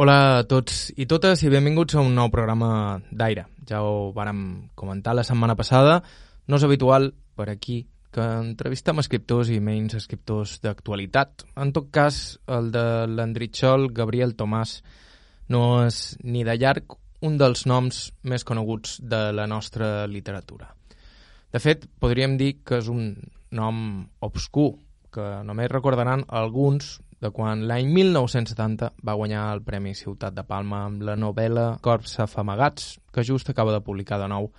Hola a tots i totes i benvinguts a un nou programa d'Aire. Ja ho vàrem comentar la setmana passada. No és habitual per aquí que entrevistem escriptors i menys escriptors d'actualitat. En tot cas, el de l'Andritxol Gabriel Tomàs no és ni de llarg un dels noms més coneguts de la nostra literatura. De fet, podríem dir que és un nom obscur, que només recordaran alguns de quan l'any 1970 va guanyar el Premi Ciutat de Palma amb la novel·la Corps afamagats, que just acaba de publicar de nou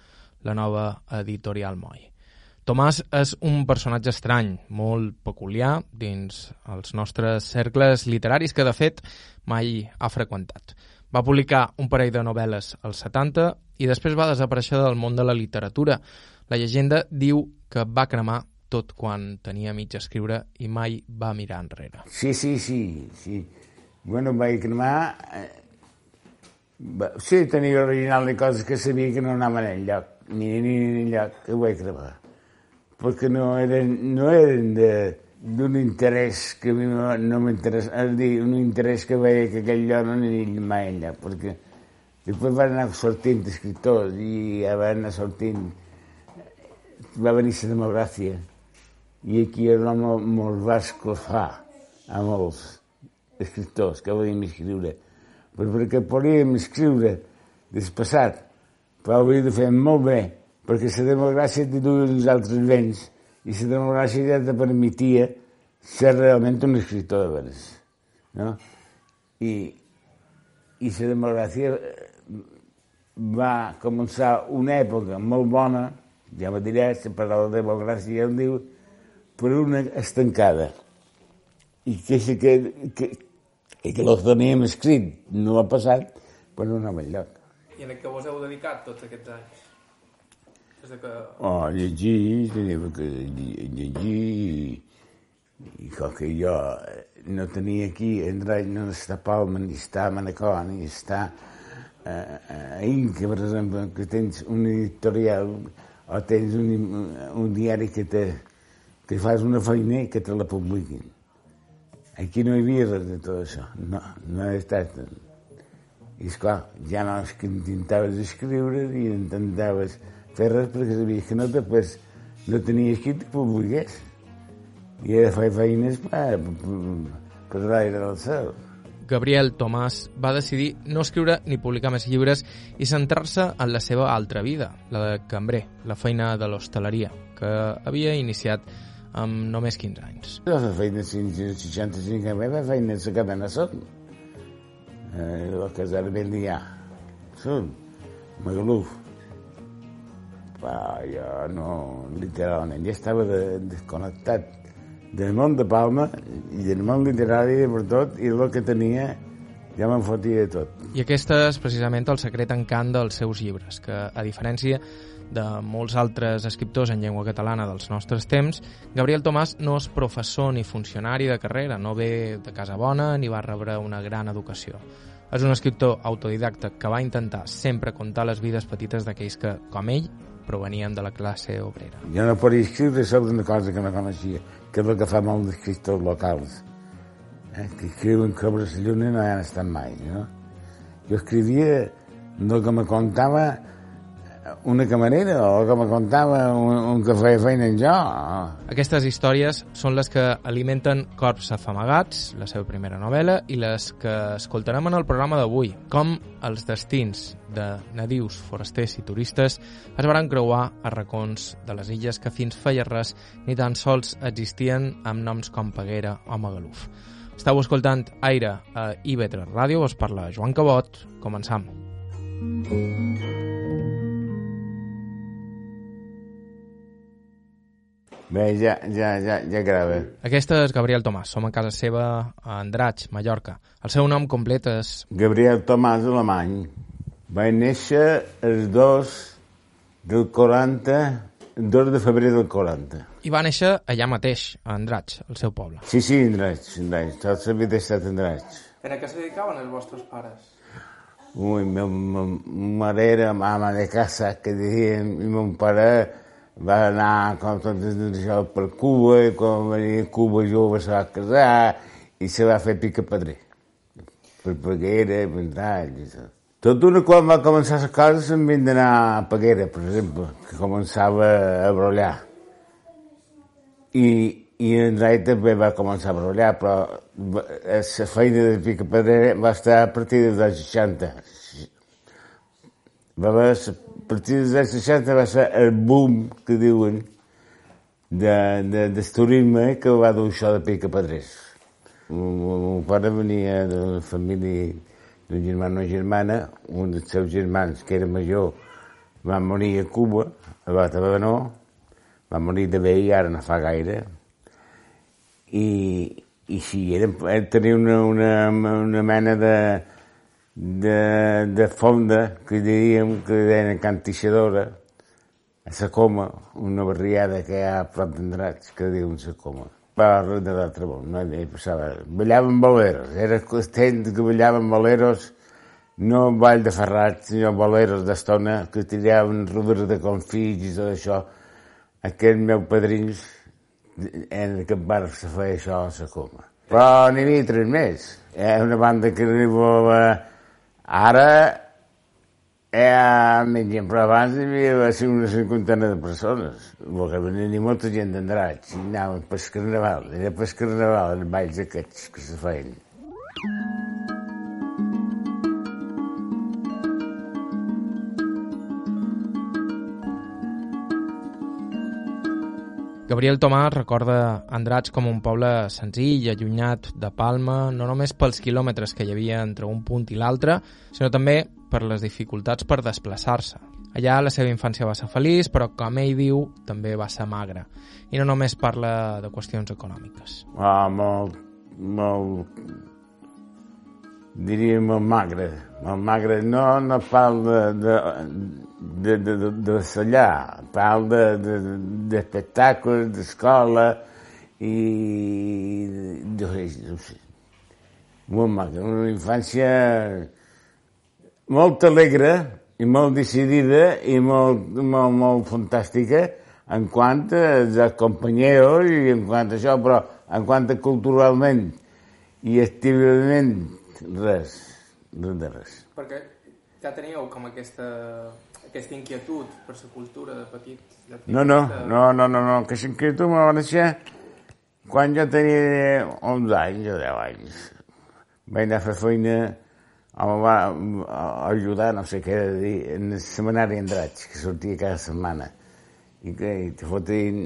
la nova editorial Moi. Tomàs és un personatge estrany, molt peculiar dins els nostres cercles literaris que, de fet, mai ha freqüentat. Va publicar un parell de novel·les als 70 i després va desaparèixer del món de la literatura. La llegenda diu que va cremar tot quan tenia mig escriure i mai va mirar enrere. Sí, sí, sí, sí. Bueno, vaig cremar... Eh, sí, tenia original de coses que sabia que no anaven enlloc, ni ni, ni enlloc, que vaig cremar. Perquè no eren, no eren de d'un interès que a mi no, no m'interessa, és a dir, un interès que veia que aquell lloc no aniria mai enlloc, perquè després van anar sortint escriptors i ja van anar sortint va venir la demogràcia i aquí l'home molt va esclafar a molts escriptors que volíem escriure però perquè podíem escriure del passat però havia de fer molt bé perquè la democràcia te duia els altres vents i la democràcia ja te permetia ser realment un escriptor de veres no? i, i la democràcia eh, va començar una època molt bona, ja me diré, si parla de democràcia ja em diu, però una estancada. I que, sí que, que, i que el teníem escrit no ha passat, però no anava enlloc. I en què vos heu dedicat tots aquests anys? Des de que... Oh, llegir, tenia que lle- llegir, i, com que jo eh, no tenia aquí, Andrei no està Palma, ni està Manacor, ni està eh, a Inca, per exemple, que tens un editorial o tens un, un diari que te, que fas una feina i que te la publiquin. Aquí no hi havia res de tot això, no, no he estat... I esclar, ja no és que intentaves escriure i intentaves fer res perquè sabies que no després no tenies qui te publiqués. I he de fer feines per, per, per l'aire del cel. Gabriel Tomàs va decidir no escriure ni publicar més llibres i centrar-se en la seva altra vida, la de cambrer, la feina de l'hostaleria, que havia iniciat amb només 15 anys. La feina fins als 65 anys, la feina a la cadena Son. Eh, el casar Bendià. Son, Magaluf. Però jo no, literalment, ja estava de, desconnectat del món de Palma i del món literari i per tot, i el que tenia ja me'n fotia de tot. I aquest és precisament el secret encant dels seus llibres, que, a diferència de molts altres escriptors en llengua catalana dels nostres temps, Gabriel Tomàs no és professor ni funcionari de carrera, no ve de casa bona ni va rebre una gran educació. És un escriptor autodidacta que va intentar sempre contar les vides petites d'aquells que, com ell, provenien de la classe obrera. Jo no podia escriure sobre una cosa que no coneixia, que és el que fa molts escriptors locals, eh? que escriuen la lluna i no hi han estat mai. No? Jo escrivia del que me contava una camarera o que me contava un, un que feia feina en jo. Aquestes històries són les que alimenten Corps afamagats, la seva primera novel·la, i les que escoltarem en el programa d'avui, com els destins de nadius, forasters i turistes es van creuar a racons de les illes que fins feia res ni tan sols existien amb noms com Peguera o Magaluf. Estau escoltant Aire a IB3 Ràdio, us parla Joan Cabot, començam. Bé, ja, ja, ja, ja grava. Aquesta és Gabriel Tomàs, som a casa seva a Andratx, Mallorca. El seu nom complet és Gabriel Tomàs Alemany. Va néixer el 2 del 40, el 2 de febrer del 40. i va néixer allà mateix, a Andratx, el seu poble. Sí, sí, Andratx, Andratx. Tot la vida he estat a Andratx. En què se dedicaven els vostres pares? Ui, meu, meu mare era mama de casa, que dient, i mon pare va anar com tot això per Cuba, i quan venia a Cuba jove se va casar i se va fer pica padrí. per Peguera, per i tot. Tot una quan va començar les coses se'n vint d'anar a Peguera, per exemple, que començava a brollar. I, i en Andratx també va començar a brollar, però la feina de Pica Pedrera va estar a partir dels anys 60. Va haver, partir dels anys 60 va ser el boom, que diuen, de, de, del turisme que va dur això de Pica Pedrers. Meu pare venia d'una família d'un germà o germana, un dels seus germans, que era major, va morir a Cuba, a Batabanó, va morir de vell, ara no fa gaire, i, i sí, era, era tenir una, una, una mena de, de, de fonda, que diríem que deien cantixadora, a la coma, una barriada que hi ha a prop d'Andratx, que diuen la coma per de l'altre món, no hi passava. Ballaven boleros, era constant que ballaven boleros, no ball de ferrat, sinó boleros d'estona, que tiraven rodres de confits i tot això. Aquests meus padrins, en aquest bar se feia això a la coma. Però n'hi havia tres més. Hi una banda que arribava ara eh, menys però abans hi havia ser una cinquantena de persones, perquè venia molta gent d'Andratx, i anaven pel carnaval, era pel carnaval, els balls aquests que se feien. Gabriel Tomàs recorda Andratx com un poble senzill, allunyat de Palma, no només pels quilòmetres que hi havia entre un punt i l'altre, sinó també per les dificultats per desplaçar-se. Allà la seva infància va ser feliç, però com ell diu, també va ser magra. I no només parla de qüestions econòmiques. Ah, molt, molt, diria molt magre, molt magre. No, no parla de, de, de, de, de allà, parla d'espectacles, de, de, d'escola i de, no sé, molt magre. Una infància molt alegre i molt decidida i molt, molt, molt fantàstica en quant a companyeros i en quant a això, però en quant a culturalment i activament res, res de res. Perquè ja teníeu com aquesta, aquesta inquietud per la cultura de petit? De petit no, no, no, no, no, no, aquesta inquietud me va néixer quan jo tenia 11 anys o 10 anys. Vaig anar a fer feina em va ajudar, no sé què de dir, en el seminari Andratx, que sortia cada setmana. I que i te fotien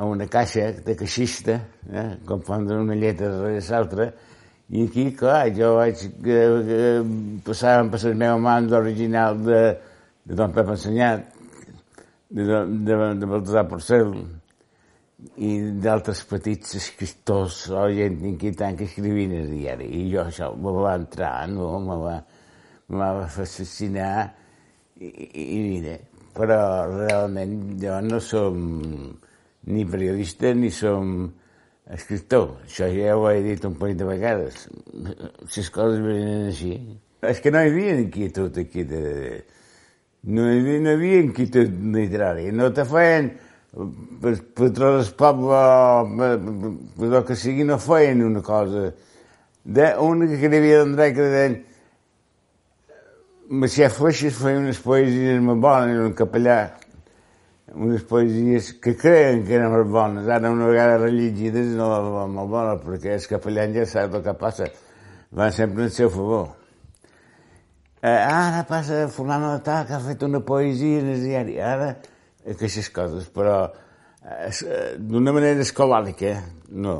a una caixa de caixista, eh, com fan una lletra darrere l'altra, i aquí, clar, jo vaig que, que passàvem per les meves mans l'original de, de Don Pep Ensenyat, de, de, de, de Baltasar Porcel, i d'altres petits escriptors o gent inquietant que escrivien el diari. I jo això me va entrar, no? me va, me va fascinar i, i, i mira, però realment jo no som ni periodista ni som escriptor. Això ja ho he dit un parell de vegades. Les coses venen així. És que no hi havia inquietud aquí de... No hi havia, no hi havia inquietud literària. No te feien per, per tot el poble, per, per, per que sigui, no feien una cosa. De, una que havia d'entrar que deien Macià Feixes feia unes poesies molt bones, un capellà, unes poesies que creien que eren molt bones. Ara, una vegada rellegides, no van molt bones, perquè els capellans ja saben el que passa. Van sempre en seu favor. Eh, ara passa fulano de tal que ha fet una poesia en el diari. Ara aquestes coses, però eh, d'una manera escolàrica, no,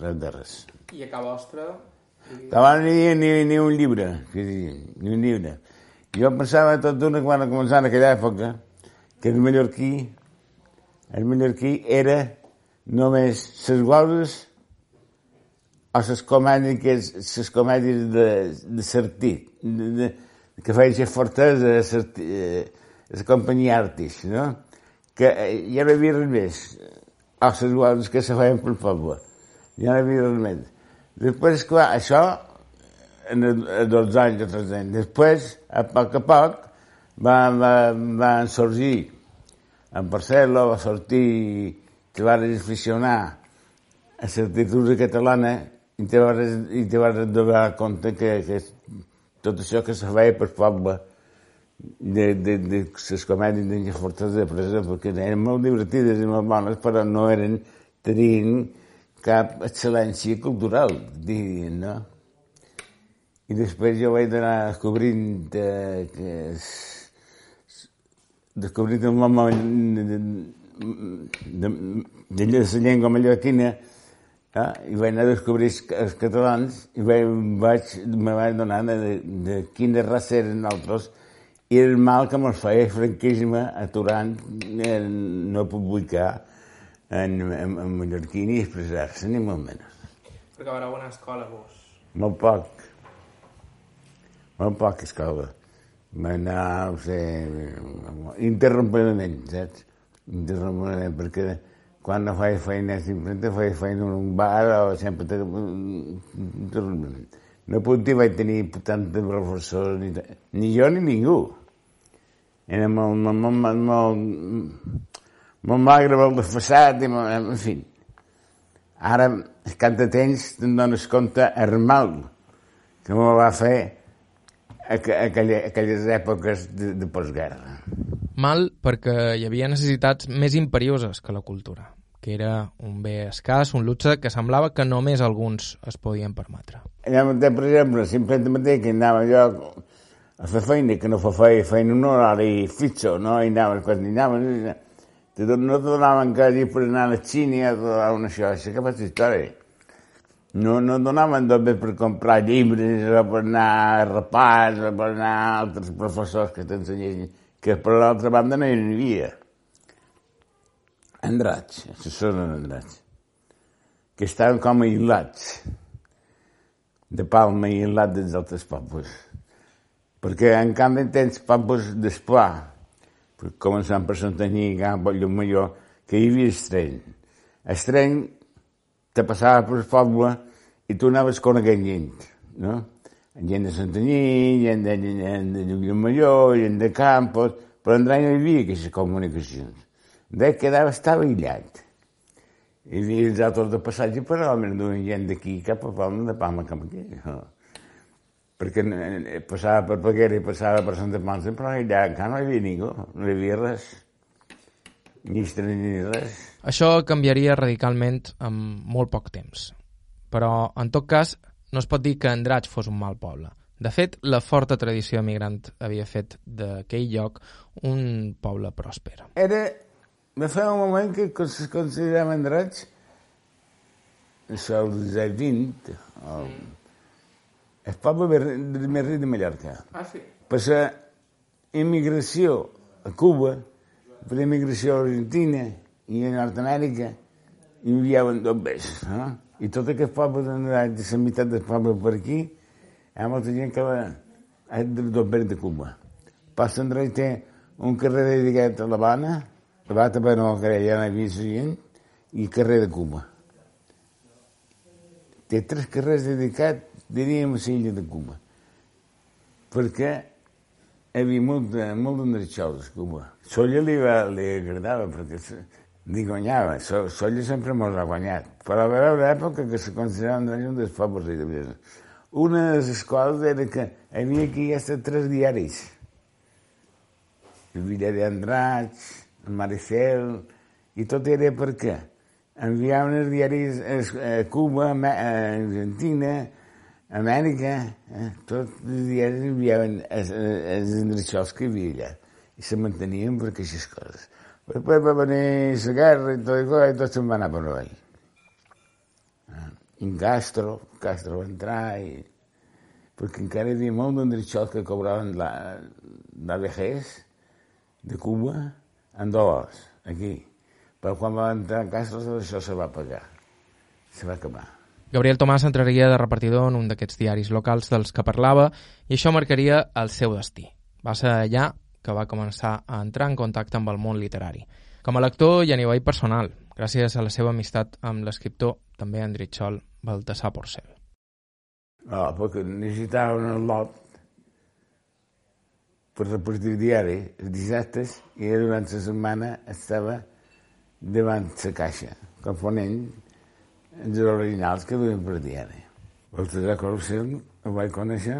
res de res. I a Ca Vostra? Abans no hi havia ni, ni un llibre, ni un llibre. Jo pensava tot d'una quan va començar en aquella època que el mallorquí, el mallorquí era només les guaules o les comèdies, les comèdies de, de Sartit, de, de, que feien ser fortesa, eh, la companyia Artis, no? que ja no hi havia res més. O les guardes que se feien pel poble. Ja no hi havia res més. Després, clar, això, en el, dos anys o tres anys. Després, a poc a poc, va, va, van sorgir en Barcelona, va sortir, que va aficionar a literatura catalana I te vas, i te vas donar compte que, que tot això que se feia per poble de, de, de les comèdies de fortes de presa, perquè eren molt divertides i molt bones, però no eren, tenien cap excel·lència cultural, dirien, no? I després jo vaig anar descobrint eh, que descobrint el nom de, de, de, de, la llengua mallorquina eh, i vaig anar a descobrir els catalans i vaig, vaig, me vaig donar de, de, quina raça eren altres i el mal que me'ls feia el franquisme aturant eh, no publicar en, en, en mallorquí ni expressar-se, ni molt menys. Perquè vareu anar a escola, vos? Molt poc. Molt poc escola. Va anar, no sé, interrompidament, saps? Interrompidament, perquè quan no feia feina sempre feia feina en un bar o sempre interrompidament. No podia vaig tenir tant de professors, ni, ni jo ni ningú. Era molt, molt, molt, molt, molt magre, molt desfassat, i molt, en fi. Ara, cap de temps, te'n dones compte el mal que me va fer aquella, aquelles èpoques de, de postguerra. Mal perquè hi havia necessitats més imperioses que la cultura, que era un bé escàs, un luxe que semblava que només alguns es podien permetre. Allà, per exemple, simplement mateix que anava jo a fer feina, que no fa feina, feina un horari fixo, no? I anava, quan anava, no te donaven quasi per anar a la Xina a una això, això que fas història. No, no donaven també per comprar llibres o per anar a repàs o per anar a altres professors que t'ensenyessin, que per l'altra banda no hi havia. Andrats, això són andrats, que estaven com aïllats, de Palma i aïllats dels altres pobles. Perquè en canvi tens pobles d'esplà, començant per Santanyí, Camp, Llumalló, que hi havia estreny. Estreny te passava per el poble i tu anaves coneguent gent, no? Gent de Santanyí, gent de, gent de Llumalló, gent de Campos, però en no hi havia aquestes comunicacions. De quedava, estava aïllat. Havia els altres de passatge, però duien gent d'aquí cap a Palma, de Palma cap aquí. No? perquè passava per Peguera i passava per Santa Ponsa, però allà encara no hi havia ningú, no hi havia res, ni estrany ni res. Això canviaria radicalment en molt poc temps. Però, en tot cas, no es pot dir que Andratx fos un mal poble. De fet, la forta tradició emigrant havia fet d'aquell lloc un poble pròsper. Era, de fa un moment que es considerava Andratx, això el 20, el, el poble més ric de Mallorca. Ah, sí? Per la immigració a Cuba, per la immigració a Argentina i a Nord-Amèrica, hi enviaven dos besos. No? I tot aquest poble, de la meitat del poble per aquí, hi ha molta gent que va a besos de Cuba. Passa Andrei té un carrer dedicat a l'Havana, va també no el carrer, ja no hi havia gent, i carrer de Cuba. Té tres carrers dedicats diríem a l'illa de Cuba, perquè hi havia molt, de, molt a Cuba. Solla li, va, li agradava perquè li guanyava, so, Solla sempre mos ha guanyat, però va haver època que se consideraven un dels pobles de Una de les coses era que hi havia aquí ja tres diaris. El diari Andrats, el Maricel, i tot era per què? Enviaven els diaris a Cuba, a Argentina, Amèrica, eh, tots els diaris enviaven els, endreçols que hi havia allà i se mantenien per aquestes coses. Després va venir la guerra i tot, i tot se'n va anar per avall. En Castro, Castro va entrar i... perquè encara hi havia molt d'endreçols que cobraven la, la vejez de Cuba en dòlars, aquí. Però quan va entrar Castro, això se va pagar, se va acabar. Gabriel Tomàs entraria de repartidor en un d'aquests diaris locals dels que parlava i això marcaria el seu destí. Va ser allà que va començar a entrar en contacte amb el món literari. Com a lector i a nivell personal, gràcies a la seva amistat amb l'escriptor també Andritxol Baltasar Porcel. No, perquè necessitava un lot per repartir diari els dissabtes i durant la setmana estava davant la caixa, confonent els originals que duien per diari. El Cesar Coruscant el vaig conèixer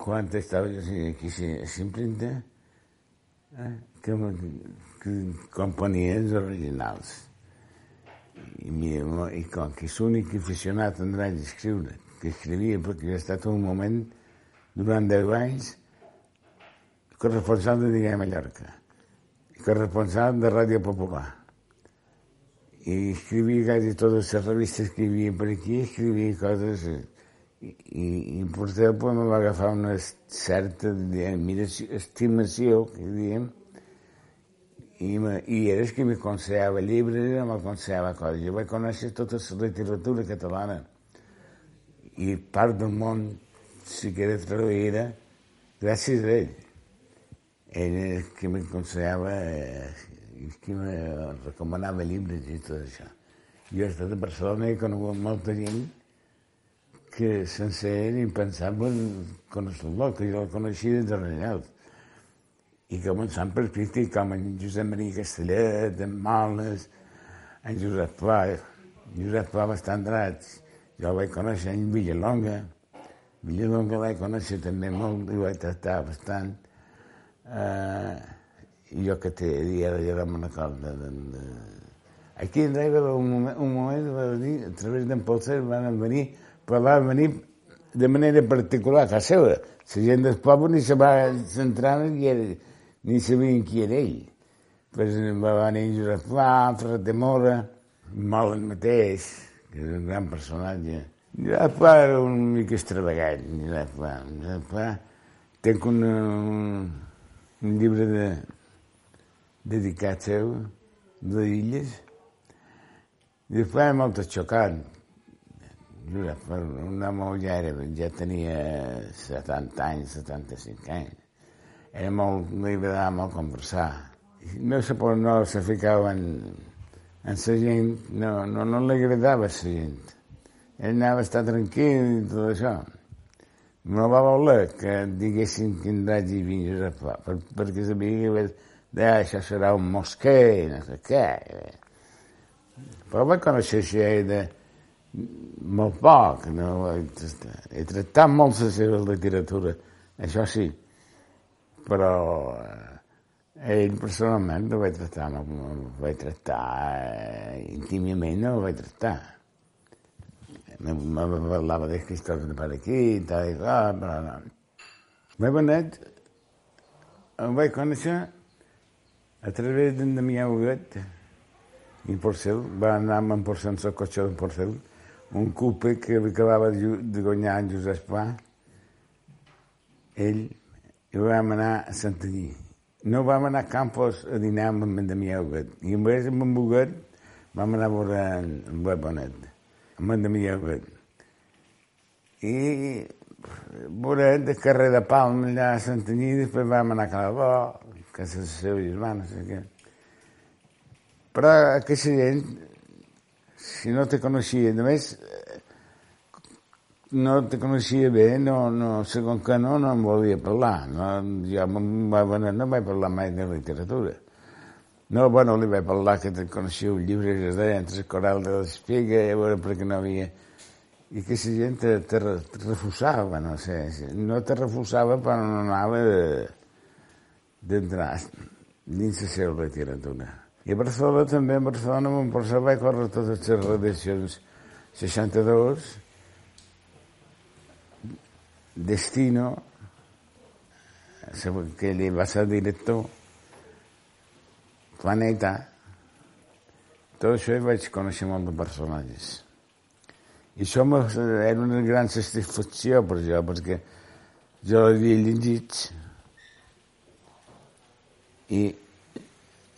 quan estava aquí a Simplinta, eh, que, que els originals. I, mira, i com que és l'únic aficionat en dret d'escriure, que escrivia, perquè ha estat un moment durant 10 anys corresponsal de Diguem Mallorca, corresponsal de Ràdio Popular. I escrivia quasi totes les revistes que hi havia per aquí, escrivia coses... I, i, i potser pues, me va agafar una certa admiració, estimació, que diem, i, me, i era que m'aconsellava llibres i m'aconsellava coses. Jo vaig conèixer tota la literatura catalana i part del món, si queda traduïda, gràcies a ell ell és qui m'aconsellava, me recomanava llibres i tot això. Jo he estat a Barcelona i he conegut molta gent que sense ell en conèixer-lo, que jo el coneixia des de Renyat. I començant per crític com en Josep Maria Castellet, en Malnes, en Josep Pla, Josep Pla bastant drets. Jo el vaig conèixer en Villalonga, Villalonga vaig conèixer també molt i vaig tractar bastant eh, jo que té dia de llevar una cosa. De. Aquí en Draiva un moment, un moment va venir, a través d'en Polser van venir, però van venir de manera particular a seva. La gent del poble ni se va centrar ni, era, ni sabien qui era ell. Pues va venir Josep Pla, de Mora, Molen mateix, que és un gran personatge. Josep Pla era un mica extravagant, Josep Pla. Josep Pla un, un, un llibre de, dedicat seu, d'illes, i després molt xocant. Jura, per un home ja, ja tenia 70 anys, 75 anys. Era molt, no li agradava molt conversar. No se, no se ficava en, en la gent, no, no, no li agradava a la gent. Ell anava a estar tranquil i tot això no va voler que diguessin quin raig hi havia Josep Pla, per, perquè sabia que eh, això serà un mosquer, no sé què. Però vaig conèixer això de molt poc, no? he tractat molt la seva literatura, això sí, però eh, ell personalment no vaig tractar, no, no vaig tractar eh, íntimament, no el vaig tractar me, parlava de Cristóbal per aquí tal, i tal, però no. M'he venut, em vaig conèixer a través d'en Damià Huguet i Porcel, va anar amb en Porcel, en el cotxe d'en Porcel, un cupe que acabava de guanyar en Josep Pla, ell, i vam anar a Santanyí. No vam anar a Campos a dinar amb en Damià Huguet, i en vez amb en Huguet vam anar a veure en Bonet. Bonet amb Miguel I veurem de carrer de Palma allà a Santanyí, després vam anar a Calabó, que és la seva germana, no sé què. Però aquesta gent, si no te coneixia, només no te coneixia bé, no, no, segons que no, no em volia parlar. No, jo no vaig parlar mai de literatura. No, bueno, li vaig parlar que te coneixia un llibre que es deia Entre el coral de l'espiga, a veure per què no havia... I que la gent te, te, te refusava, no sé, no te refusava però no anava d'entrar dins la seva literatura. I a Barcelona també, a Barcelona, a Montporcel vaig córrer totes les redaccions 62, Destino, que ell va ser director, planeta, tot això vaig conèixer molt de personatges. I això era una gran satisfacció per jo, perquè jo l'havia llegit i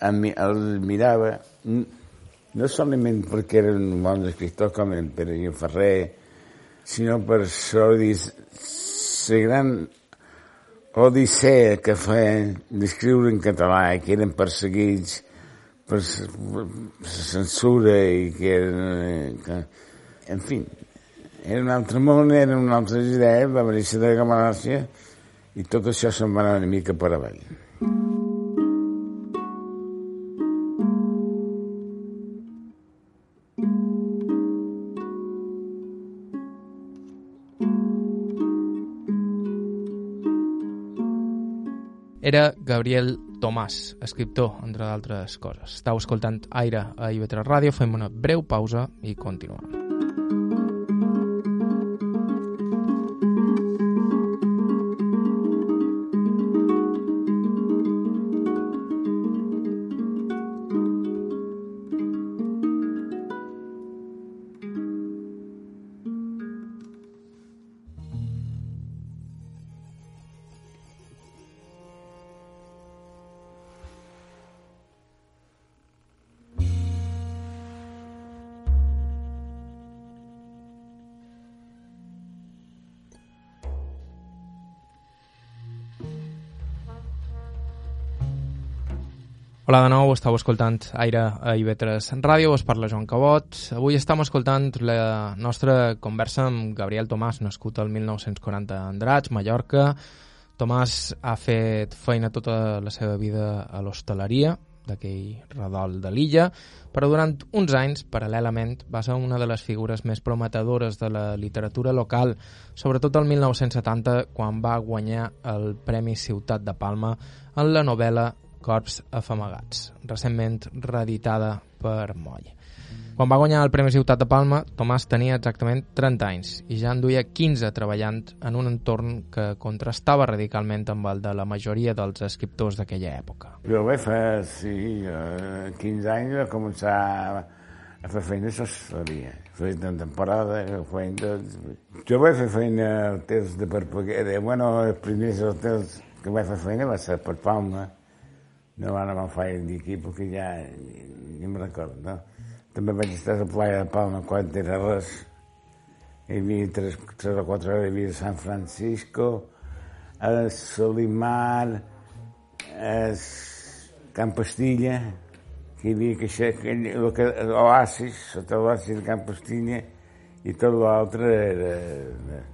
el mirava, no solament perquè era un bon escriptor com el Pere Ferrer, sinó per la gran odissea que feien d'escriure en català i que eren perseguits per la censura i que eren... Que, en fi, era un altre món, eren una altra idea, va venir la Gamalàcia i tot això se'n va anar una mica per avall. Era Gabriel Tomàs, escriptor, entre d'altres coses. Estau escoltant Aire a IB3 Ràdio, fem una breu pausa i continuem. Hola de nou, estàu escoltant Aire a IB3 Ràdio, us parla Joan Cabot. Avui estem escoltant la nostra conversa amb Gabriel Tomàs, nascut el 1940 a Andratx, Mallorca. Tomàs ha fet feina tota la seva vida a l'hostaleria d'aquell redol de l'illa, però durant uns anys, paral·lelament, va ser una de les figures més prometedores de la literatura local, sobretot el 1970, quan va guanyar el Premi Ciutat de Palma en la novel·la Corps afamagats, recentment reeditada per Moll. Quan va guanyar el Premi Ciutat de Palma, Tomàs tenia exactament 30 anys i ja en duia 15 treballant en un entorn que contrastava radicalment amb el de la majoria dels escriptors d'aquella època. Jo vaig fer, sí, 15 anys va començar a fer feina a l'hostaleria. Feina de temporada, feina... Jo vaig fer feina als hotels de Perpeguera. Bueno, els primers hotels que vaig fer feina va ser per Palma no van a fer d'aquí perquè ja ni me'n recordo, no? També vaig estar a la playa de Palma quan era res. Hi havia tres, tres o quatre hores, hi havia San Francisco, a Solimar, a Camp Pastilla, que hi havia que, que l'oasis, sota l'oasis de Camp Pastilla, i tot l'altre era,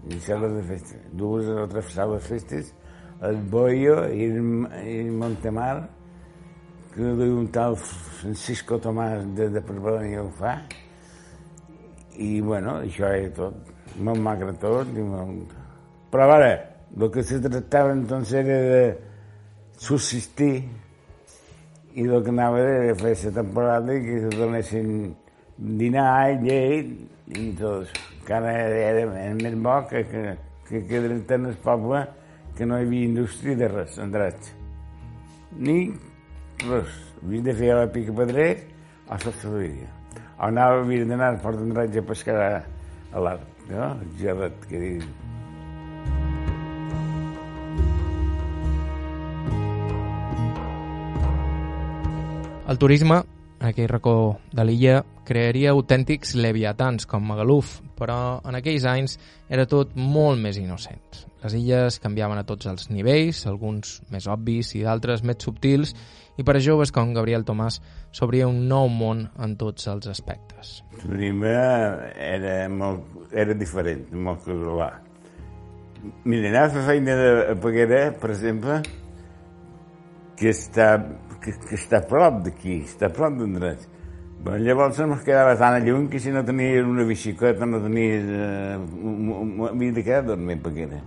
i sales de festa. Dues o tres sales festes, el Boio i el, i el Montemar, que un tal Francisco Tomàs de, de Perpelònia ho fa, i bueno, això era tot. Molt magre tot. I molt... Però ara, el que se tractava entonces era de subsistir i el que anava era fer la temporada i que se donessin dinar llet i tot. Encara era, era més bo que, que, que, que en el poble que no hi havia indústria de res, en drets. Ni res. Havia de fer la pica pedrer a la televisió. O anava, havia d'anar a Port d'Andratge a pescar a, a l'art, no? El gelat, que dius. El turisme, aquell racó de l'illa, crearia autèntics leviatans com Magaluf, però en aquells anys era tot molt més innocent. Les illes canviaven a tots els nivells, alguns més obvis i d'altres més subtils, i per a joves com Gabriel Tomàs s'obria un nou món en tots els aspectes. Turisme era, molt, era diferent, molt català. Mira, anava a fer feina de Peguera, per exemple, que està, que, que està prop d'aquí, està prop d'Andrés. Però llavors em quedava tan lluny que si no tenies una bicicleta no tenies... Eh, havia de quedar a dormir a Peguera.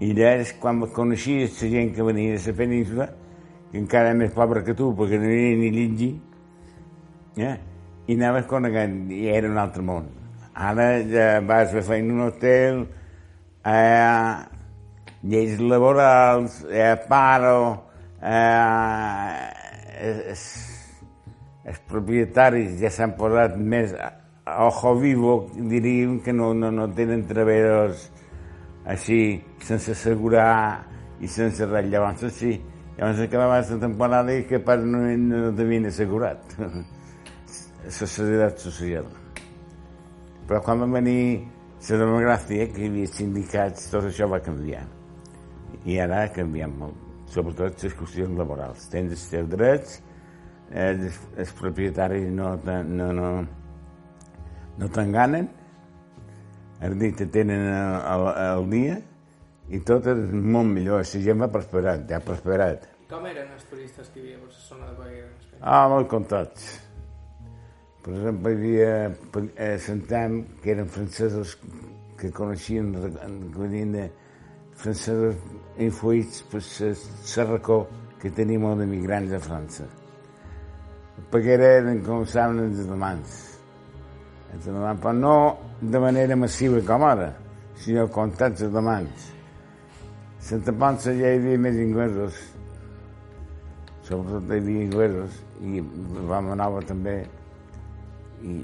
I és quan coneixies la gent que venia de la península, que encara més pobre que tu, perquè no hi ni llingi, eh? i anaves coneguent, i era un altre món. Ara ja vas a en un hotel, eh, lleis laborals, eh, paro, eh, els, els propietaris ja s'han posat més ojo vivo, diríem que no, no, no tenen treballadors així, sense assegurar i sense res. Llavors, sí, llavors acabava la temporada i que per no, no t'havien assegurat societat social. Però quan va venir la demogràcia, que hi havia sindicats, tot això va canviar. I ara ha canviat molt, sobretot les qüestions laborals. Tens els teus drets, els, els propietaris no, no, no, no t'enganen, el dit te tenen el dia i tot és molt millor. La gent va prosperat, ja ha prosperat. Com eren els turistes que hi havia a zona de Baguera? Ah, molt contents. Per exemple, hi havia a Santam, que eren francesos que coneixien, que venien de francesos influïts per la racó que tenim els emigrants a França. Perquè eren, com saben, els alemans. Els alemans, però no de manera massiva com ara, sinó comptats alemans. Santa Ponsa ja hi havia més inglesos, sobretot havia inglesos, i vam anar també, i,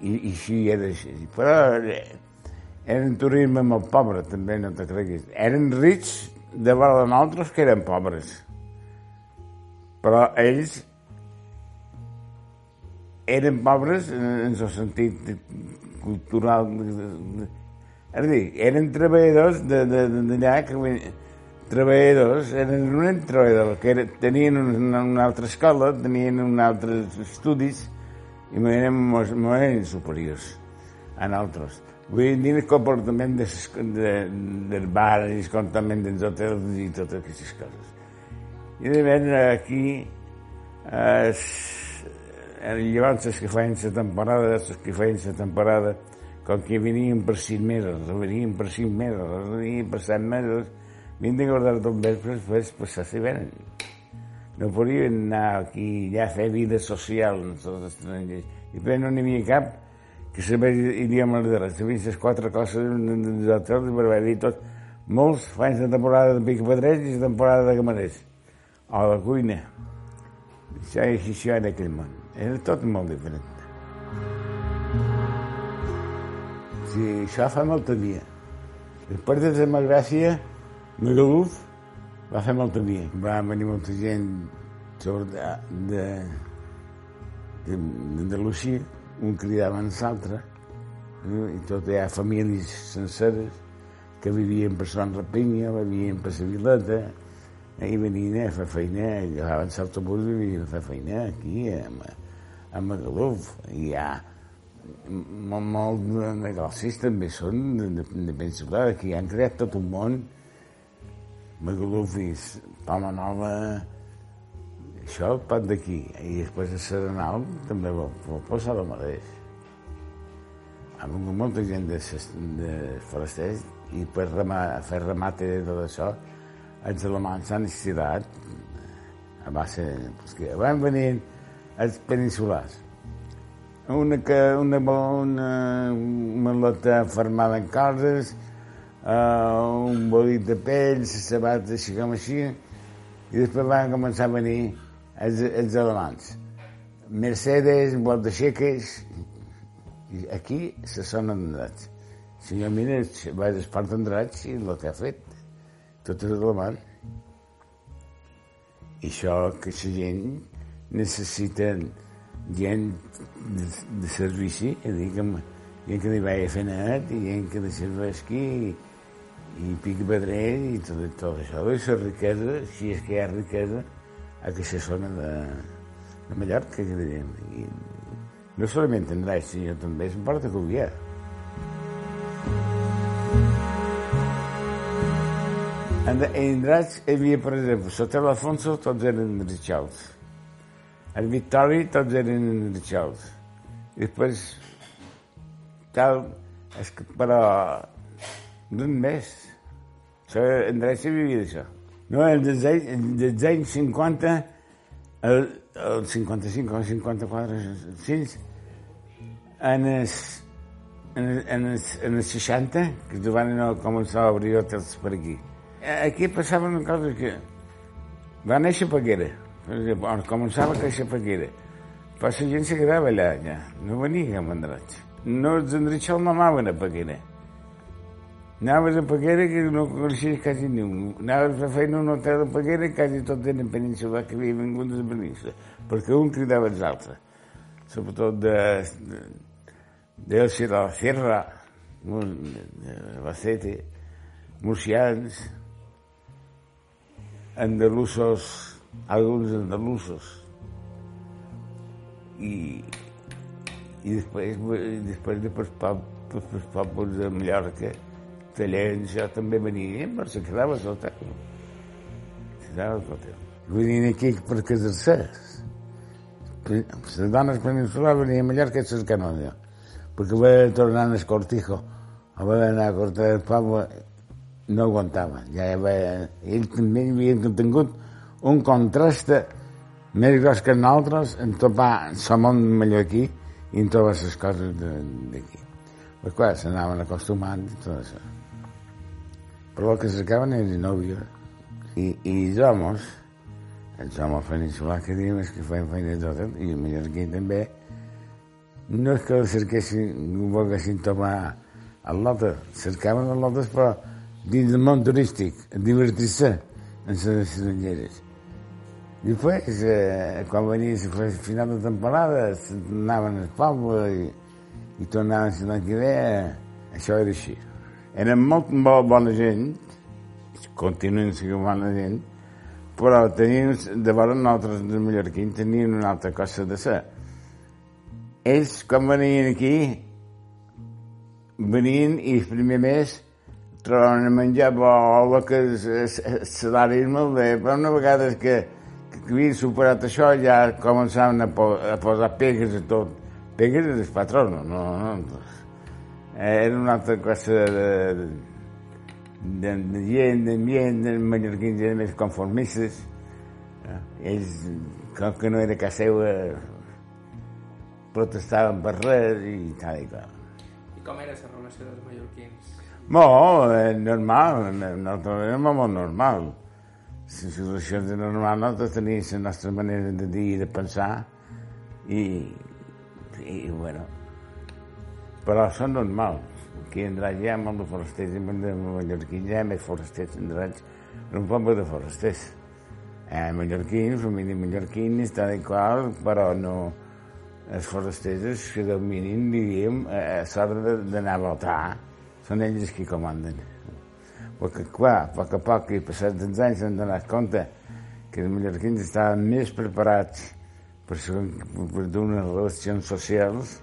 i, i així era així. Però eren turisme molt pobre, també, no te creguis. Eren rics de veure nosaltres que eren pobres. Però ells eren pobres en el sentit cultural. És a dir, eren treballadors d'allà que treballadors, eren un treballador, que era, tenien una, una altra escola, tenien un altres estudis i eren molt, molt superiors a nosaltres. Vull dir el comportament de, de, del bar, el comportament dels hotels i totes aquestes coses. I de veure aquí, eh, llavors els que feien la temporada, els que feien la temporada, com que venien per sis mesos, venien per cinc mesos, venien per set mesos, de guardar tot vespre, després passar si venen. No podien anar aquí ja a fer vida social amb els estrangers. I després no n'hi havia cap que sabés idioma literat. Sabien les quatre coses dels hotels i per haver dit tot. Molts fan la temporada de picapedrers i la temporada de camarers. O de cuina. Això, això era aquell món. Era tot molt diferent. Sí, això fa molta dia. Després de la Gràcia, Magaluf va fer molta dia. Va venir molta gent sobre de, de, d'Andalusia, un cridava en l'altre, eh? i tot hi ha famílies senceres que vivien per Sant Rapinya, vivien per la Vileta, i venien a fer feina, agafaven l'autobús i venien a fer feina aquí, a, a Magaluf. I hi ha molt, molt de negocis també són de, de, de Pensilvà, que han creat tot un món. Magaluf i Palma Nova, això pot d'aquí, i després a Serenal també vol, vol passar el mateix. Ha vingut molta gent de, de forasters i per remar, fer remate de tot això, els alemans s'han estirat a base... Pues que van venir els peninsulars. Una, que, una, una maleta fermada en coses, uh, un bolit de pell, sabates així com així, i després van començar a venir els, els alemans. Mercedes, bot de xeques, i aquí se són endrats. Si jo mira, vaig espart endrats i el que ha fet, tot és alemany. I això que la gent necessita gent de, de servici, a que, gent que li vagi a fer net, i gent que li serveixi, i, i pic pedrer, i tot, tot això. I la riquesa, si és que hi ha riquesa, a aquesta zona de, de Mallorca, que diríem. I no solament en Draix, sinó també és en Port de Cuvià. En, en Draix hi havia, per exemple, sota l'Alfonso tots eren Richards. El Victori tots eren Richards. I després, tal, és que, però, d'un mes. Això, en hi vivia d'això. No, el dels anys, dels anys 50, el, el 55 o 54, 6, en els, en, en, els, en els 60, que van començar a obrir hotels per aquí. Aquí passava una cosa que va néixer Peguera, exemple, començava a créixer Peguera, però la gent se quedava allà, ja, no venia a Mandroig. No, els endreçals no anaven a Peguera Anaves a Peguera que no coneixies quasi ningú. Anaves a fer feina a un hotel de Peguera i quasi tot eren peninsular que havia vingut de la península, perquè un cridava els altres. Sobretot de, de, de, de la Sierra, de Albacete, murcians, andalusos, alguns andalusos. I, i després, després de per pobles de Mallorca, tallers, jo també venia, però se quedava a l'hotel. Se quedava a l'hotel. Venien aquí per casar-se. Les dones peninsulars venien a Mallorca a cercar perquè va tornar al Cortijo, va anar a cortar el poble no aguantava. Ja havia, ell també havia tingut un contrast més gros que nosaltres en topar el món mallorquí i en totes les coses d'aquí. Però clar, s'anaven acostumant i tot això. Però el que era nòvio. I, i els homes, els homes peninsulars que diem és que feien feina de tot, i el mallorquí també, no és que cerquessin, no volguessin tomar el lote, cercaven el lotes però dins del món turístic, divertir-se en les estrangeres. Després, eh, quan venia el final de temporada, anaven al poble i, i tornaven l'any que ve, això era així. Eren molt, molt bona gent, continuen sent bona gent, però tenien, de vora nosaltres, de mallorquins, tenien una altra cosa de ser. Ells, quan venien aquí, venien i el primer mes trobaven a menjar bo, que el salari és molt bé, però una vegada que, que havien superat això ja començaven a, po a posar pegues a tot. Pegues del patró, no, no, no. Era una altra cosa de, de, de, de gent, d'ambient, de mallorquins eren més conformistes. Ells, com que no era casa seva, protestaven per res i tal i qual. I com era la relació dels mallorquins? Molt, eh, normal, nosaltres érem molt normal. Les situacions normal, nosaltres teníem la nostra manera de dir i de pensar i, i bueno, però són normals. Aquí en Draig hi ha molt de forasters, i de mallorquins hi ha més forasters en Draig, és un poble de forasters. Eh, mallorquins, família mallorquins, tal i qual, però no, els forasters que del mínim, diríem, a l'hora d'anar a votar, són ells qui comanden. Perquè, clar, a poc a poc, i passats els anys, s'han donat compte que els mallorquins estaven més preparats per, per donar relacions socials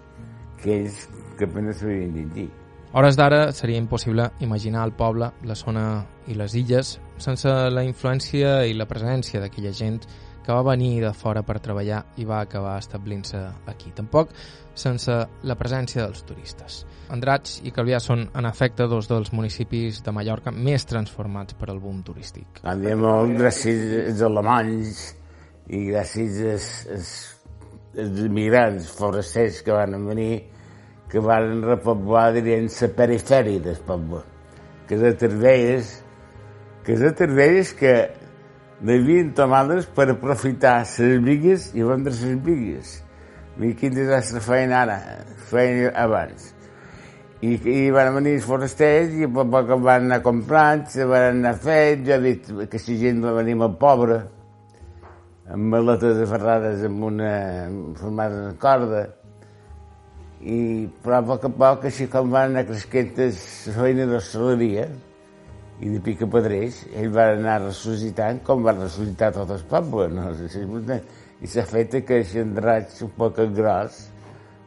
que ells que apenas sabien llegir. A hores d'ara seria impossible imaginar el poble, la zona i les illes sense la influència i la presència d'aquella gent que va venir de fora per treballar i va acabar establint-se aquí. Tampoc sense la presència dels turistes. Andratx i Calvià són, en efecte, dos dels municipis de Mallorca més transformats per al boom turístic. Anem gràcies als alemanys i gràcies als, als, als immigrants forasters que van venir, que van repoblar, dirien, la perifèria del poble. Que és a Tervelles, que és a Tervelles que devien tomar-les per aprofitar les vigues i vendre les vigues. I quin desastre feien ara, feien abans. I, i van venir els forasters i a poc a poc van anar comprant, se van anar fent, jo he vist que si gent va venir molt pobra, amb maletes aferrades amb una formada de corda, i però a poc a poc, així com van anar creixent la feina d'hostaleria, i de pica pedrers, ell va anar ressuscitant com va ressuscitar tot el poble, no? I s'ha fet que raig un poc gros,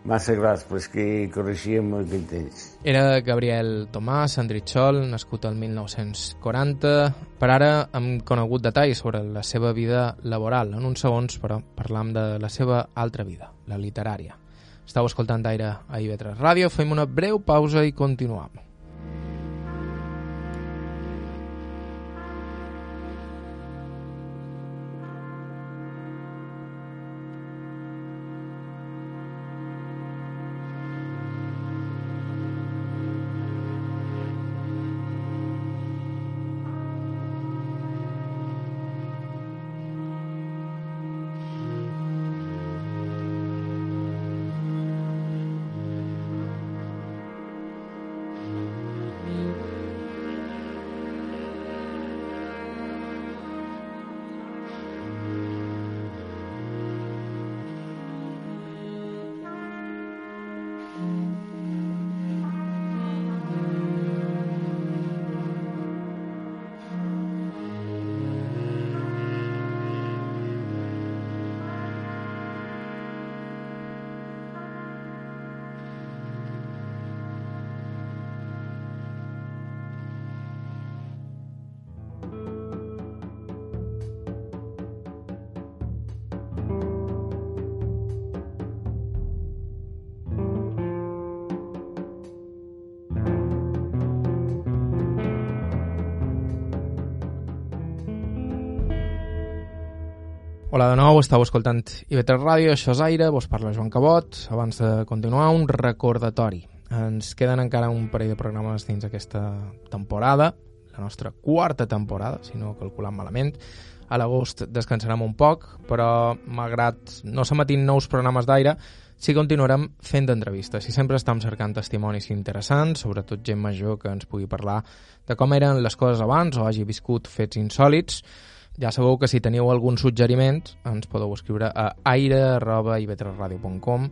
massa gros, però és que correixia molt temps. Era Gabriel Tomàs Andritxol, nascut el 1940. Per ara hem conegut detalls sobre la seva vida laboral. En uns segons, però, parlam de la seva altra vida, la literària. Estau escoltant d'aire a IB3 Ràdio, fem una breu pausa i continuem. Hola de nou, estàu escoltant IB3 Ràdio, això és Aire, vos parla Joan Cabot. Abans de continuar, un recordatori. Ens queden encara un parell de programes dins aquesta temporada, la nostra quarta temporada, si no calculant malament. A l'agost descansarem un poc, però malgrat no s'emetin nous programes d'aire, sí que continuarem fent entrevistes i sempre estem cercant testimonis interessants, sobretot gent major que ens pugui parlar de com eren les coses abans o hagi viscut fets insòlids, ja sabeu que si teniu algun suggeriment ens podeu escriure a aire.ib3radio.com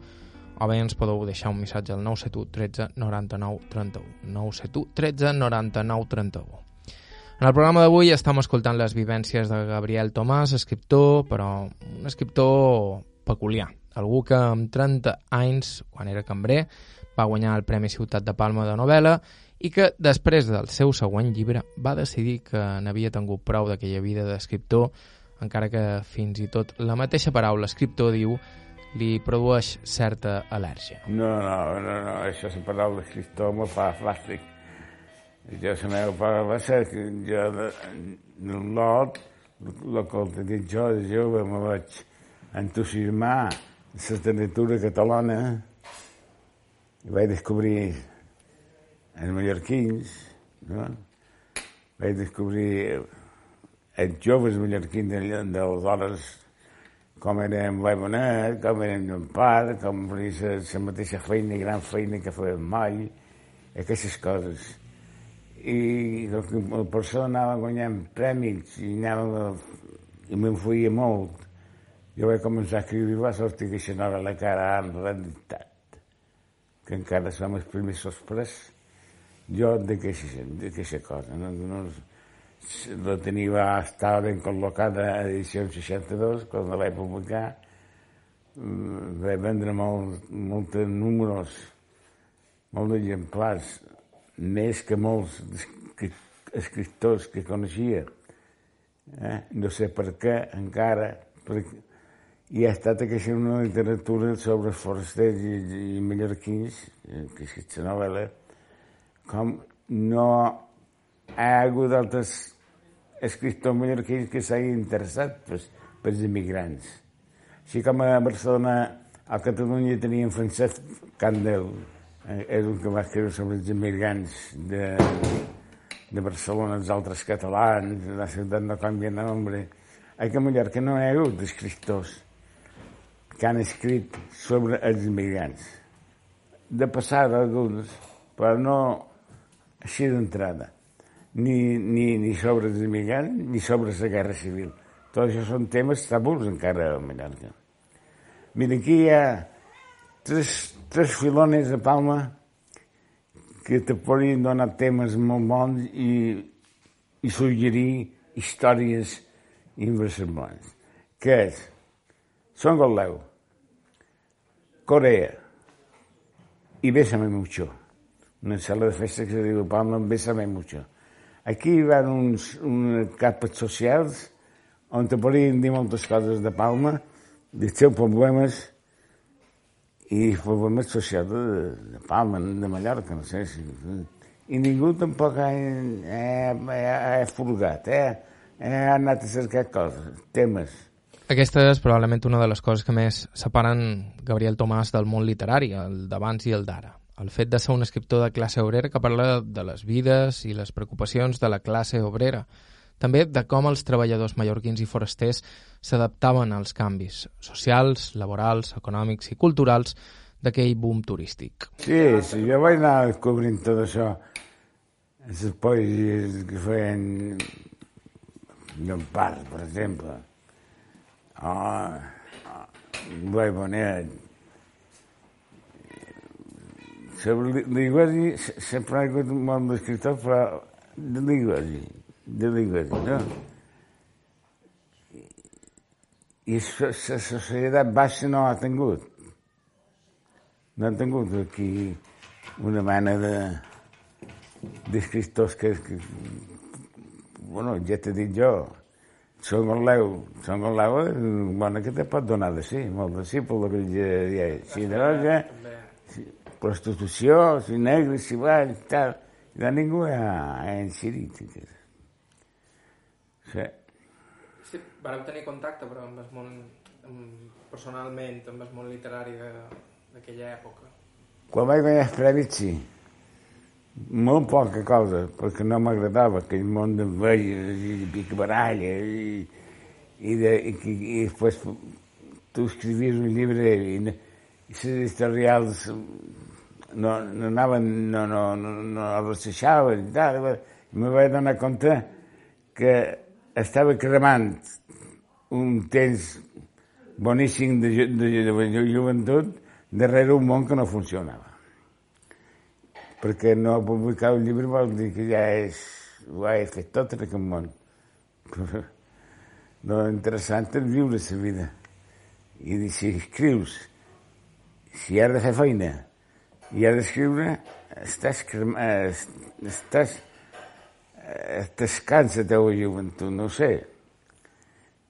o bé ens podeu deixar un missatge al 971 13 99 31 971 13 99 31 en el programa d'avui estem escoltant les vivències de Gabriel Tomàs, escriptor, però un escriptor peculiar. Algú que amb 30 anys, quan era cambrer, va guanyar el Premi Ciutat de Palma de novel·la i que després del seu següent llibre va decidir que n'havia tingut prou d'aquella vida d'escriptor, encara que fins i tot la mateixa paraula escriptor diu li produeix certa al·lèrgia. No, no, no, no, això la paraula escriptor me fa fàstic. Jo la meva paraula ser que jo del lot, el que t'he dit jo de jove, me vaig entusiasmar la literatura catalana i vaig descobrir els mallorquins, no? vaig descobrir els joves mallorquins d'aleshores com era en Boi Bonet, com era en Pare, com la, la mateixa feina, gran feina que feien mai, aquestes coses. I la persona anava guanyant premis i anava i m'influïa molt. Jo vaig començar a escriure i va sortir aquesta novel·la que ara en realitat, que encara som els primers sorpresos jo d'aquesta cosa. No, no, la tenia, estava ben col·locada a edició 62, quan la vaig publicar, mm, vaig vendre molt, molts números, molts exemplars, més que molts escriptors que coneixia. Eh? No sé per què encara, perquè i ha estat aquesta una literatura sobre forasters i, i mallorquins, eh, que és aquesta novel·la, com no hi ha hagut altres escriptors mallorquins que s'hagin interessat pues, pels immigrants. Així com a Barcelona, a Catalunya teníem Francesc Candel, eh, és un que va escriure sobre els immigrants de, de Barcelona, els altres catalans, la ciutat no canvia nombre. Aquí a Mallorca no hi ha hagut escriptors que han escrit sobre els immigrants. De passada alguns, però no així d'entrada. Ni, ni, ni sobre els immigrants, ni sobre la guerra civil. Tot això són temes tabús encara a Mallorca. Mira, aquí hi ha tres, tres filones de Palma que te podrien donar temes molt bons i, i suggerir històries inversemblants. Què és? Son Golleu, Corea i Bésame Mucho una sala de festes que se diu Palma Bésame Mucho. Aquí van uns, uns capes socials on te podien dir moltes coses de Palma, dels seus problemes i problemes socials de, de Palma, de Mallorca, no sé si... I ningú tampoc ha, ha, ha, ha furgat, eh? ha anat a cercar coses, temes. Aquesta és probablement una de les coses que més separen Gabriel Tomàs del món literari, el d'abans i el d'ara el fet de ser un escriptor de classe obrera que parla de les vides i les preocupacions de la classe obrera, també de com els treballadors mallorquins i forasters s'adaptaven als canvis socials, laborals, econòmics i culturals d'aquell boom turístic. Sí, sí, jo vaig anar descobrint tot això, les poesies que feien Llompart, per exemple, oh, oh, Bonet, sobre l'Igwesi sempre ha hagut un bon escriptor, però de l'Igwesi, de l'Igwesi, no? I la societat baixa no ha tingut. No ha tingut aquí una mena de d'escriptors que, que bueno, ja t'he dit jo, són el Leu, són el Leu, bueno, que te pot donar de sí, molt de sí, per lo que ja, ja, si droga, prostitució, si negre, si blanc, tal. De ningú ha, incidit. Sí. Sí, vareu tenir contacte però amb el món, amb, personalment, amb el món literari d'aquella època. Quan vaig guanyar els premis, sí. Molt poca cosa, perquè no m'agradava aquell món de velles i de picabaralla i, i, de, i, i, i després tu escrivies un llibre i, i les editorials no, no anaven, no, no, no, no deixaven i tal. I me vaig donar compte que estava cremant un temps boníssim de, de, de, de joventut darrere un món que no funcionava. Perquè no publicar un llibre vol dir que ja és, ho he fet tot en aquest món. Però lo interessant és viure la vida. I si escrius, si has de fer feina i has d'escriure, estàs, cremant, estàs t'escansa la teva joventut, no sé.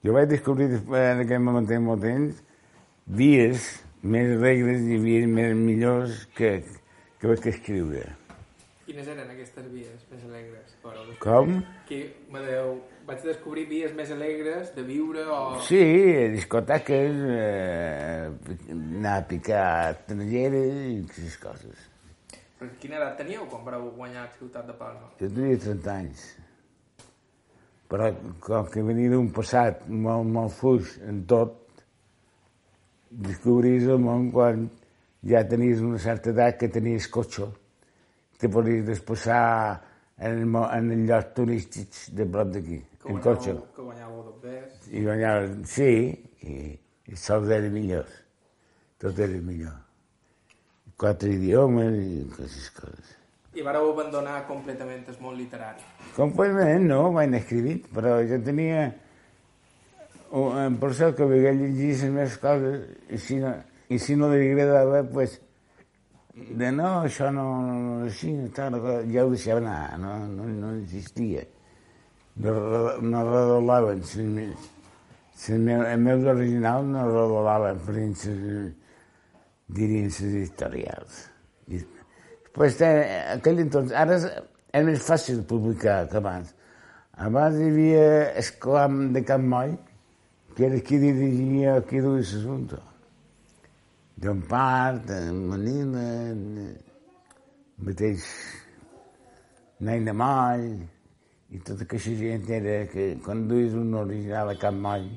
Jo vaig descobrir en aquell moment en molt temps vies més alegres i vies més millors que, que vaig escriure. Quines eren aquestes vies més alegres? Però, Com? Que, m'adeu, vaig descobrir vies més alegres de viure o... Sí, discoteques, eh, anar a picar estrangeres i aquestes coses. Però quina edat teníeu quan vareu guanyar a Ciutat de Palma? Jo tenia 30 anys. Però com que venia d'un passat molt, molt fluix en tot, descobris el món quan ja tenies una certa edat que tenies cotxe. Te podies desplaçar en, en el lloc turístics de prop d'aquí, en cotxe. Que guanyàveu dos bes. I guanyava, sí, i, i sols era millor. Tot era millor. Quatre idiomes i aquestes coses. I vareu abandonar completament el món literari. Completament no, vaig escrivint, però jo tenia un professor que veia llegir les meves coses i si no, i si no li agradava, pues, de no, això no, no així, tal, ja ho deixava anar, no, no, no existia. No, redolaven, els meus originals no redolaven, per exemple, dirien les editorials. I, pues, aquell entonces, és, és més fàcil publicar que abans. Abans havia Esclam de Moll, que era qui dirigia, qui duia l'assumpte. John Part, Manila, mateix Naina Moll, i tota aquesta gent era que quan duies un original a Camp Moll,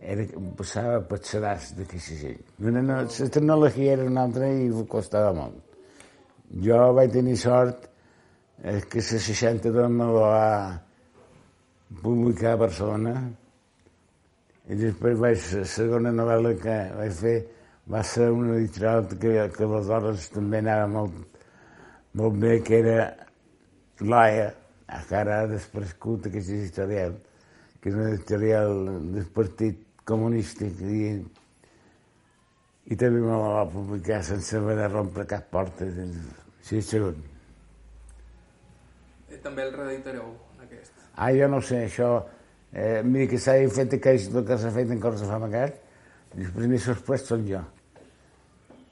era, passava per sedàs d'aquesta gent. No, no, la tecnologia era una altra i costava molt. Jo vaig tenir sort eh, que la 62 me la va publicar a Barcelona i després vaig, la segona novel·la que vaig fer va ser una editorial que, que aleshores també anava molt, molt bé, que era l'AIA, encara ha desprescut aquesta editorial, que és una editorial del Partit Comunista i, i també me la va publicar sense haver de rompre cap porta. Sí, segon. I també el reeditareu, aquest. Ah, jo no sé, això... Eh, mira que s'ha fet aquells el que s'ha fet en Corsa Famagat, i els primers sorprès són jo.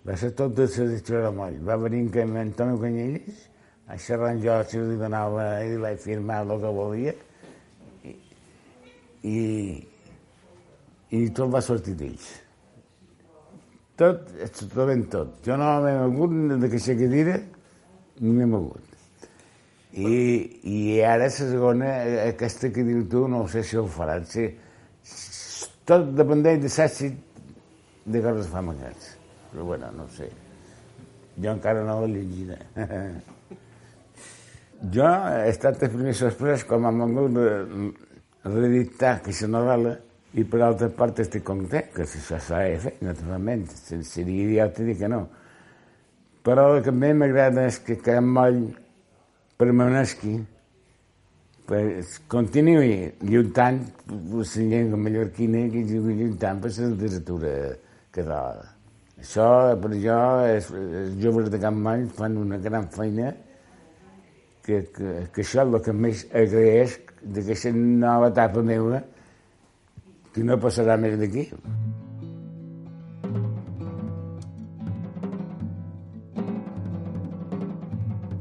Va ser tot de la de moll. Va venir amb Antonio Canyelles, a xerrar amb jo si li donava, i vaig firmar el que volia, i, i, i tot va sortir d'ells. Tot, absolutament tot. Jo no m'he mogut d'aquesta cadira, ni m'he mogut. I, I ara la segona, aquesta que diu tu, no sé si ho faran. Si, tot dependeix de l'èxit de coses famagats. Però bueno, no sé. Jo encara no l'he llegida. jo he estat el primer sorprès quan m'han volgut reeditar aquesta novel·la i per altra part estic content, que això s'ha de fer, naturalment. Seria idiota dir que no. Però el que més m'agrada és que Can Moll permaneixi, pues, continuï lluitant per la llengua mallorquina i lluitant per la literatura catalana. Això, per jo, els, joves de Can Moll fan una gran feina que, que, que això és el que més agraeix d'aquesta nova etapa meva que no passarà més d'aquí.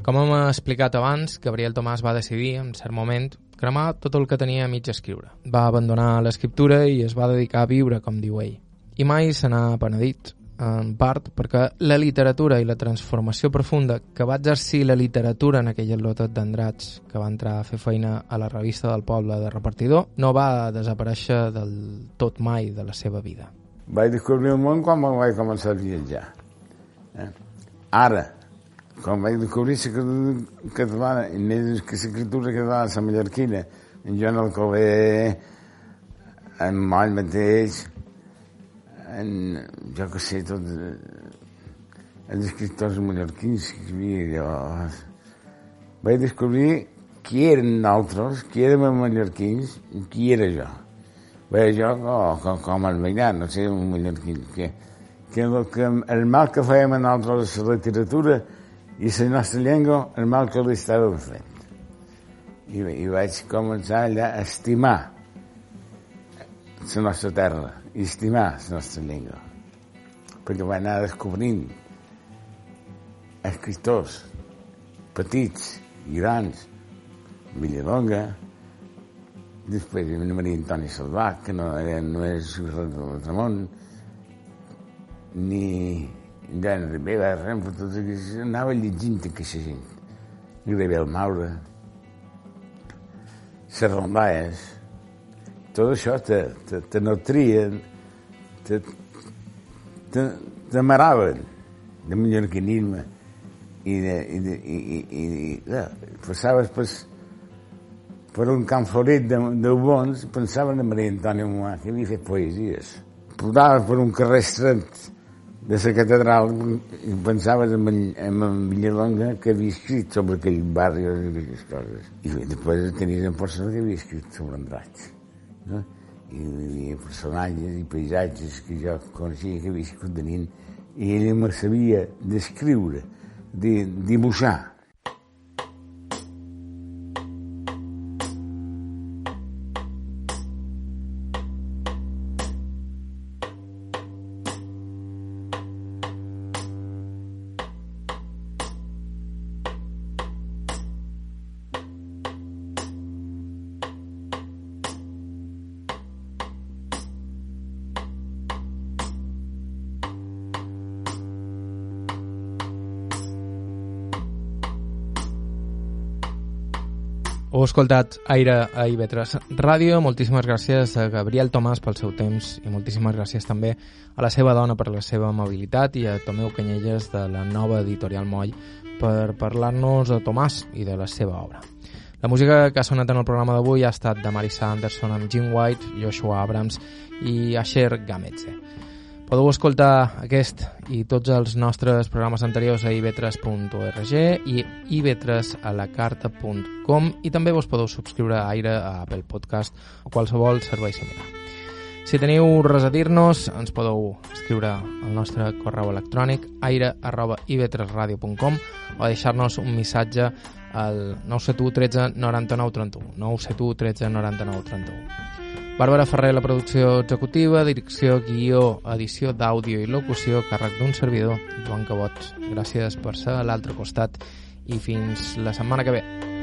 Com hem explicat abans, Gabriel Tomàs va decidir, en cert moment, cremar tot el que tenia a mig escriure. Va abandonar l'escriptura i es va dedicar a viure, com diu ell. I mai se n'ha penedit, en part perquè la literatura i la transformació profunda que va exercir la literatura en aquell lotet d'Andrats que va entrar a fer feina a la revista del poble de repartidor no va desaparèixer del tot mai de la seva vida. Vaig descobrir el món quan vaig començar a viatjar. Eh? Ara, quan vaig descobrir la catalana, i més que l'escriptura catalana, la mallorquina, en Joan Alcover, en Moll mateix, en, jo que sé, tot, els escriptors mallorquins que havia llavors. Vaig descobrir qui eren nosaltres, qui érem els mallorquins i qui era jo. Bé, jo oh, com, com el veïnat, no sé, un mallorquí, que, que, que el mal que fèiem a nosaltres la literatura i la nostra llengua, el mal que li estàvem fent. I, I vaig començar allà a estimar la nostra terra i estimar la nostra llengua. Perquè vaig anar descobrint escriptors petits i grans, Villalonga, després Maria Antoni Salvà, que no, era, no és Ramon, ni Joan Ribera, Renfro, tot això, anava llegint aquesta gent. Gabriel Maura, Serrón Baez, tot això te, te, te nutrien, te, te, te maraven de mallorquinisme i, de, i, de, i, i, i, i passaves per, per un camp florit de, de bons, pensaven en Maria Antònia Moà, que havia fet poesies. Portaves per un carrer estret de la catedral i pensaves en, en, en Villalonga que havia escrit sobre aquell barri i aquelles coses. I després tenies en persona que havia escrit sobre Andratx. No? I hi havia personatges i paisatges que jo coneixia que havia escrit de nin i ell me sabia descriure, de dibuixar escoltat Aire a Ivetres Ràdio. Moltíssimes gràcies a Gabriel Tomàs pel seu temps i moltíssimes gràcies també a la seva dona per la seva amabilitat i a Tomeu Canyelles de la nova editorial Moll per parlar-nos de Tomàs i de la seva obra. La música que ha sonat en el programa d'avui ha estat de Marisa Anderson amb Jim White, Joshua Abrams i Asher Gametze. Podeu escoltar aquest i tots els nostres programes anteriors a ivetres.org i ivetresalacarta.com i també vos podeu subscriure a Aire a Apple Podcast o qualsevol servei similar. Si teniu res a dir-nos, ens podeu escriure al nostre correu electrònic aire arroba ivetresradio.com o deixar-nos un missatge al 971 13 99 31 971 13 99 31 Bàrbara Ferrer, la producció executiva, direcció, guió, edició d'àudio i locució, càrrec d'un servidor, Joan Cabot. Gràcies per ser a l'altre costat i fins la setmana que ve.